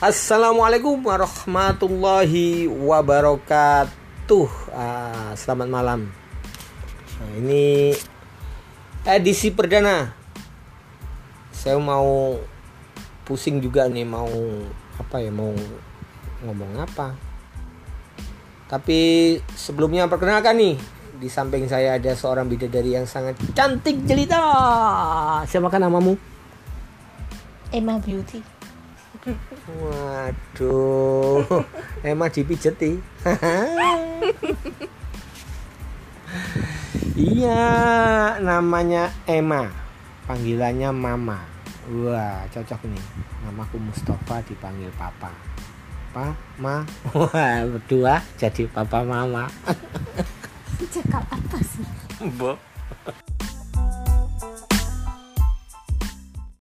Assalamualaikum warahmatullahi wabarakatuh. Ah, selamat malam. Nah, ini edisi perdana. Saya mau pusing juga nih mau apa ya mau ngomong apa. Tapi sebelumnya perkenalkan nih di samping saya ada seorang bidadari yang sangat cantik jelita. Siapakah namamu? Emma Beauty. Waduh, Emma dipijeti. iya, namanya Emma. Panggilannya Mama. Wah, cocok nih. Namaku Mustafa dipanggil Papa. Pa, Ma. Wah, berdua jadi Papa Mama. Cakap apa sih? Bo.